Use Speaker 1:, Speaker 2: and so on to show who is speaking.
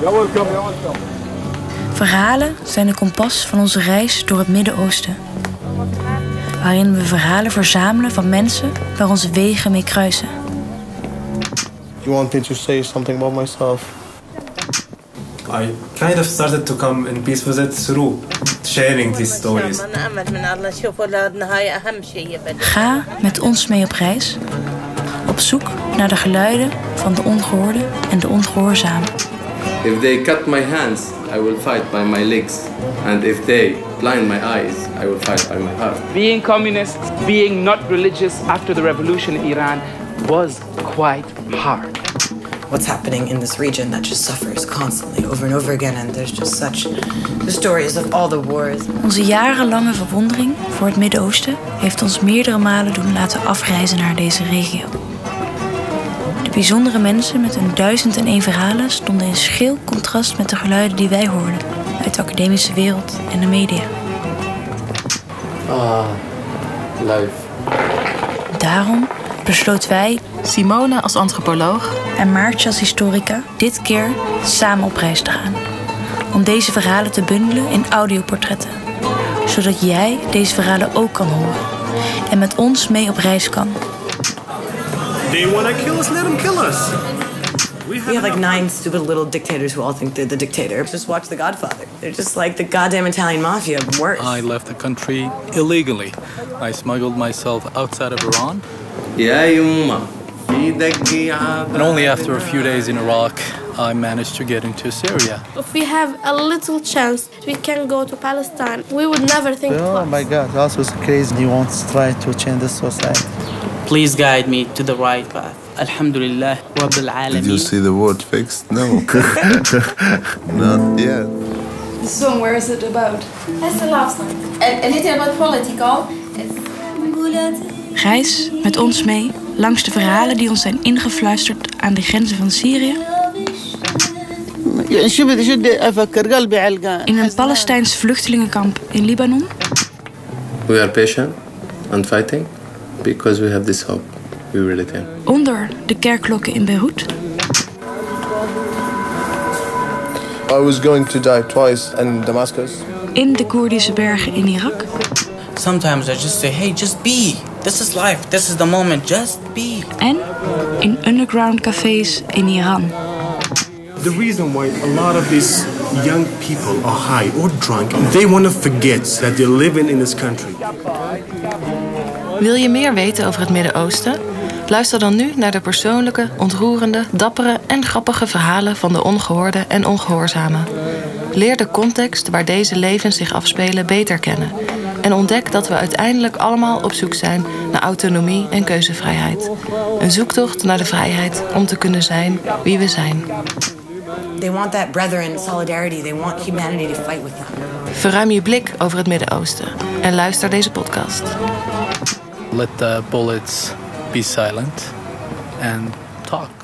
Speaker 1: Ja, welkom. welkom.
Speaker 2: Verhalen zijn de kompas van onze reis door het Midden-Oosten. Waarin we verhalen verzamelen van mensen waar onze wegen mee kruisen.
Speaker 3: You want me to say something about myself?
Speaker 4: I kind of started to come in peace with it through sharing these stories.
Speaker 2: Ga met ons mee op reis. Op zoek naar de geluiden van de ongehoorde en de ongehoorzamen.
Speaker 5: If they cut my hands, I will fight by my legs. And if they blind my eyes, I will fight by my heart.
Speaker 6: Being communist, being not religious after the revolution in Iran was quite hard.
Speaker 7: what's happening in this region that just suffers constantly over and over again. And there's just such the stories of all the wars.
Speaker 2: Onze jarenlange verwondering voor het Midden-Oosten heeft ons meerdere malen doen laten afreizen naar deze regio. De bijzondere mensen met hun duizend en één verhalen stonden in schil contrast met de geluiden die wij hoorden uit de academische wereld en de media.
Speaker 5: Ah, life.
Speaker 2: Daarom besloten wij
Speaker 8: Simone als antropoloog
Speaker 2: en Maartje als historica dit keer samen op reis te gaan. Om deze verhalen te bundelen in audioportretten. Zodat jij deze verhalen ook kan horen. En met ons mee op reis kan.
Speaker 9: They want to kill us, let them kill us.
Speaker 7: We have, we have like nine money. stupid little dictators who all think they're the dictator. Just watch The Godfather. They're just like the goddamn Italian mafia, worse.
Speaker 10: I left the country illegally. I smuggled myself outside of Iran.
Speaker 5: Yeah, you
Speaker 10: and only after a few days in Iraq, I managed to get into Syria.
Speaker 11: If we have a little chance, we can go to Palestine. We would never think.
Speaker 3: Oh my God, Ross was crazy. He wants to try to change the society.
Speaker 6: Please guide me to the right path. Alhamdulillah, Rabbil
Speaker 12: Did you see the word fixed? No. Not yet.
Speaker 13: The song, where is it about?
Speaker 14: It's a love song. A, a little bit political.
Speaker 2: Reis met ons mee langs de verhalen die ons zijn ingefluisterd aan de grenzen van Syrië. In een Palestijns vluchtelingenkamp in Libanon.
Speaker 5: We are patient and fighting because we have this hope. We really can.
Speaker 2: Onder de kerkklokken in Beirut.
Speaker 3: I was going to die twice in Damascus.
Speaker 2: In de Koerdische bergen in Irak.
Speaker 6: Sometimes I just say, hey, just be. This is life. This is the moment. Just be.
Speaker 2: En in underground cafés in Iran.
Speaker 9: The reason why a lot of these young people are high or drunk, they want to forget that they're living in this country.
Speaker 8: Wil je meer weten over het Midden-Oosten? Luister dan nu naar de persoonlijke, ontroerende, dappere en grappige verhalen van de ongehoorde en ongehoorzamen. Leer de context waar deze levens zich afspelen beter kennen. En ontdek dat we uiteindelijk allemaal op zoek zijn naar autonomie en keuzevrijheid. Een zoektocht naar de vrijheid om te kunnen zijn wie we zijn.
Speaker 7: They want that brethren solidarity. They want humanity to fight with them.
Speaker 8: Verruim je blik over het Midden-Oosten en luister deze podcast.
Speaker 10: Let the bullets be silent and talk.